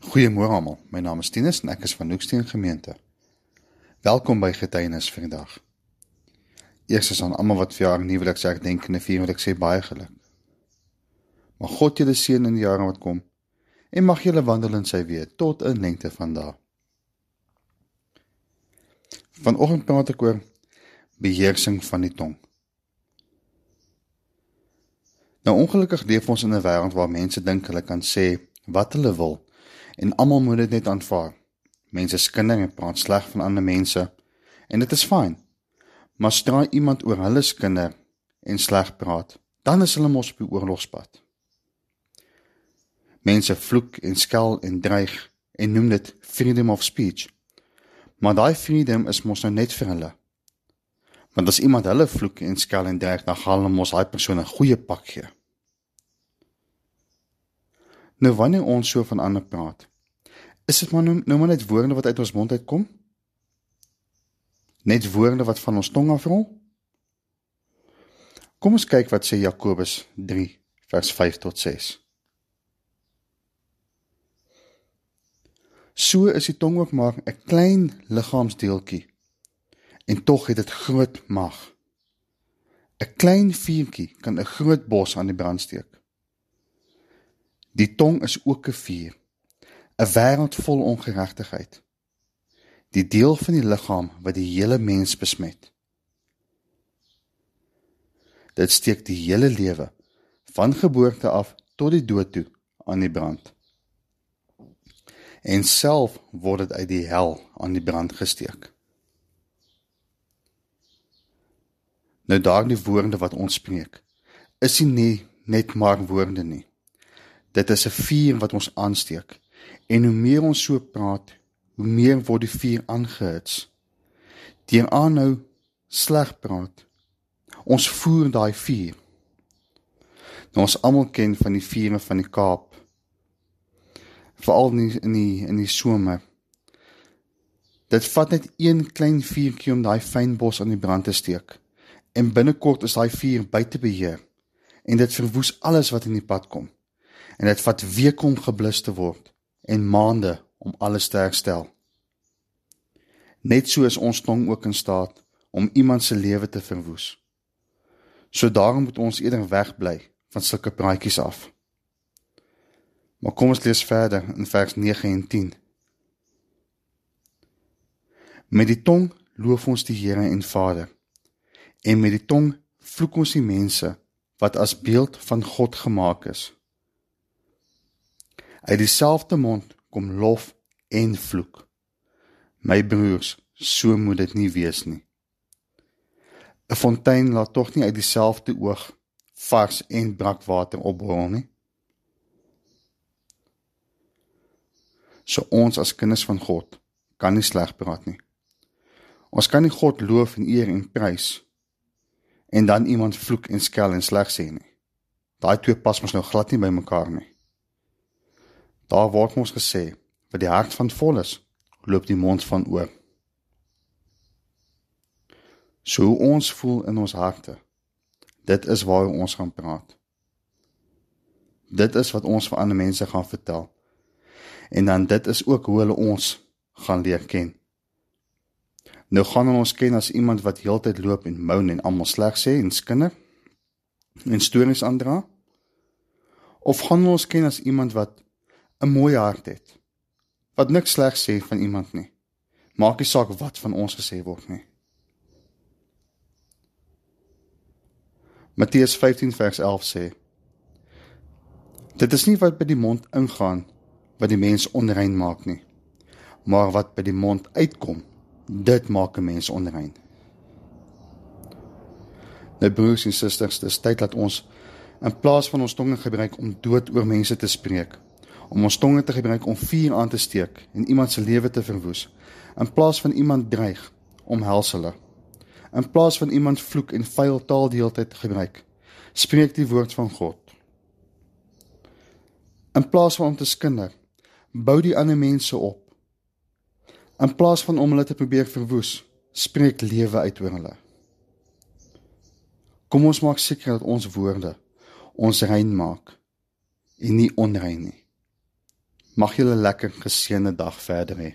Goeiemôre almal. My naam is Tinus en ek is van Hoeksteen Gemeente. Welkom by Getuienis vir vandag. Eers is aan almal wat verjaar nuwelik sê ek dink en vier wil ek sê baie geluk. Mag God julle seën in die jare wat kom en mag julle wandel in sy weë tot in lengte van dae. Vanoggend praat ek oor beheersing van die tong. Nou ongelukkig leef ons in 'n wêreld waar mense dink hulle kan sê wat hulle wil en almal moet dit net aanvaar. Mense skinder en praat sleg van ander mense en dit is fyn. Maar stra iemand oor hulle skinder en sleg praat, dan is hulle mos op die oorlogspad. Mense vloek en skel en dreig en noem dit freedom of speech. Maar daai freedom is mos nou net vir hulle. Want as iemand hulle vloek en skel en dreig, dan gaan hulle mos daai persoon 'n goeie pak gee. Nou wanneer ons so van ander praat, is dit maar nou, nou maar net woorde wat uit ons mond uitkom? Net woorde wat van ons tong afrol? Kom ons kyk wat sê Jakobus 3 vers 5 tot 6. So is die tong ook maar 'n klein liggaamsdeeltjie en tog het dit groot mag. 'n Klein vuurtjie kan 'n groot bos aan die brand steek. Die tong is ook 'n vuur, 'n wêreld vol ongeregtigheid. Die deel van die liggaam wat die hele mens besmet. Dit steek die hele lewe van geboorte af tot die dood toe aan die brand. En self word dit uit die hel aan die brand gesteek. Nou daardie woorde wat ons spreek, is nie net maar woorde nie. Dit is 'n vuur wat ons aansteek. En hoe meer ons so praat, hoe meer word die vuur aangehits. Deur aanhou sleg praat. Ons voer daai vuur. Nou ons almal ken van die vure van die Kaap. Veral in die, in die in die somer. Dit vat net een klein vuurtjie om daai fyn bos aan die brand te steek. En binnekort is daai vuur buite beheer en dit verwoes alles wat in die pad kom en dit vat weke om geblus te word en maande om alles te herstel. Net so is ons tong ook in staat om iemand se lewe te verwoes. So daarom moet ons eerder wegbly van sulke praatjies af. Maar kom ons lees verder in vers 9 en 10. Met die tong loof ons die Here en Vader. En met die tong vloek ons die mense wat as beeld van God gemaak is. Uit dieselfde mond kom lof en vloek. My broers, so moet dit nie wees nie. 'n Fontein laat tog nie uit dieselfde oog vars en brakwater opborrel nie. So ons as kinders van God kan nie sleg praat nie. Ons kan nie God loof en eer en prys en dan iemand vloek en skel en sleg sê nie. Daai twee pas mos nou glad nie by mekaar nie. Daar word ons gesê, wat die hart van vol is, loop die mond van oor. So ons voel in ons harte. Dit is waar ons gaan praat. Dit is wat ons vir ander mense gaan vertel. En dan dit is ook hoe hulle ons gaan leer ken. Nou gaan ons ken as iemand wat heeltyd loop en moan en almal sleg sê en skinder en stories aandra? Of gaan ons ken as iemand wat 'n mooi hart het wat niks sleg sê van iemand nie. Maak nie saak wat van ons gesê word nie. Matteus 15 vers 11 sê: Dit is nie wat by die mond ingaan wat die mens onrein maak nie, maar wat by die mond uitkom, dit maak 'n mens onrein. Nou broers en susters, dis tyd dat ons in plaas van ons tonge gebruik om dood oor mense te spreek, om ons tonge te gebruik om vuur aan te steek en iemand se lewe te verwoes. In plaas van iemand dreig om hels hulle. In plaas van iemand vloek en vuil taal die hele tyd gebruik, spreek die woord van God. In plaas van om te skinder, bou die ander mense op. In plaas van om hulle te probeer verwoes, spreek lewe uit oor hulle. Kom ons maak seker dat ons woorde ons rein maak en nie onrein nie. Mag julle lekker geseënde dag verder hê.